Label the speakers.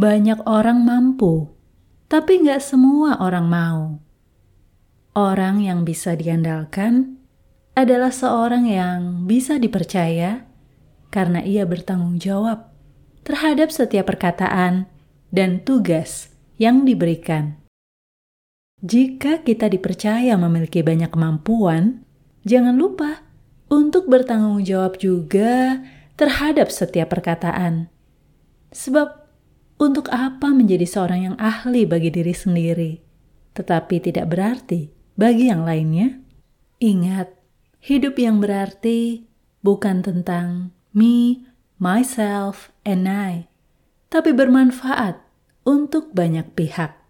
Speaker 1: Banyak orang mampu, tapi nggak semua orang mau. Orang yang bisa diandalkan adalah seorang yang bisa dipercaya karena ia bertanggung jawab terhadap setiap perkataan dan tugas yang diberikan. Jika kita dipercaya memiliki banyak kemampuan, jangan lupa untuk bertanggung jawab juga terhadap setiap perkataan. Sebab, untuk apa menjadi seorang yang ahli bagi diri sendiri, tetapi tidak berarti bagi yang lainnya? Ingat, hidup yang berarti bukan tentang me, myself, and I, tapi bermanfaat untuk banyak pihak.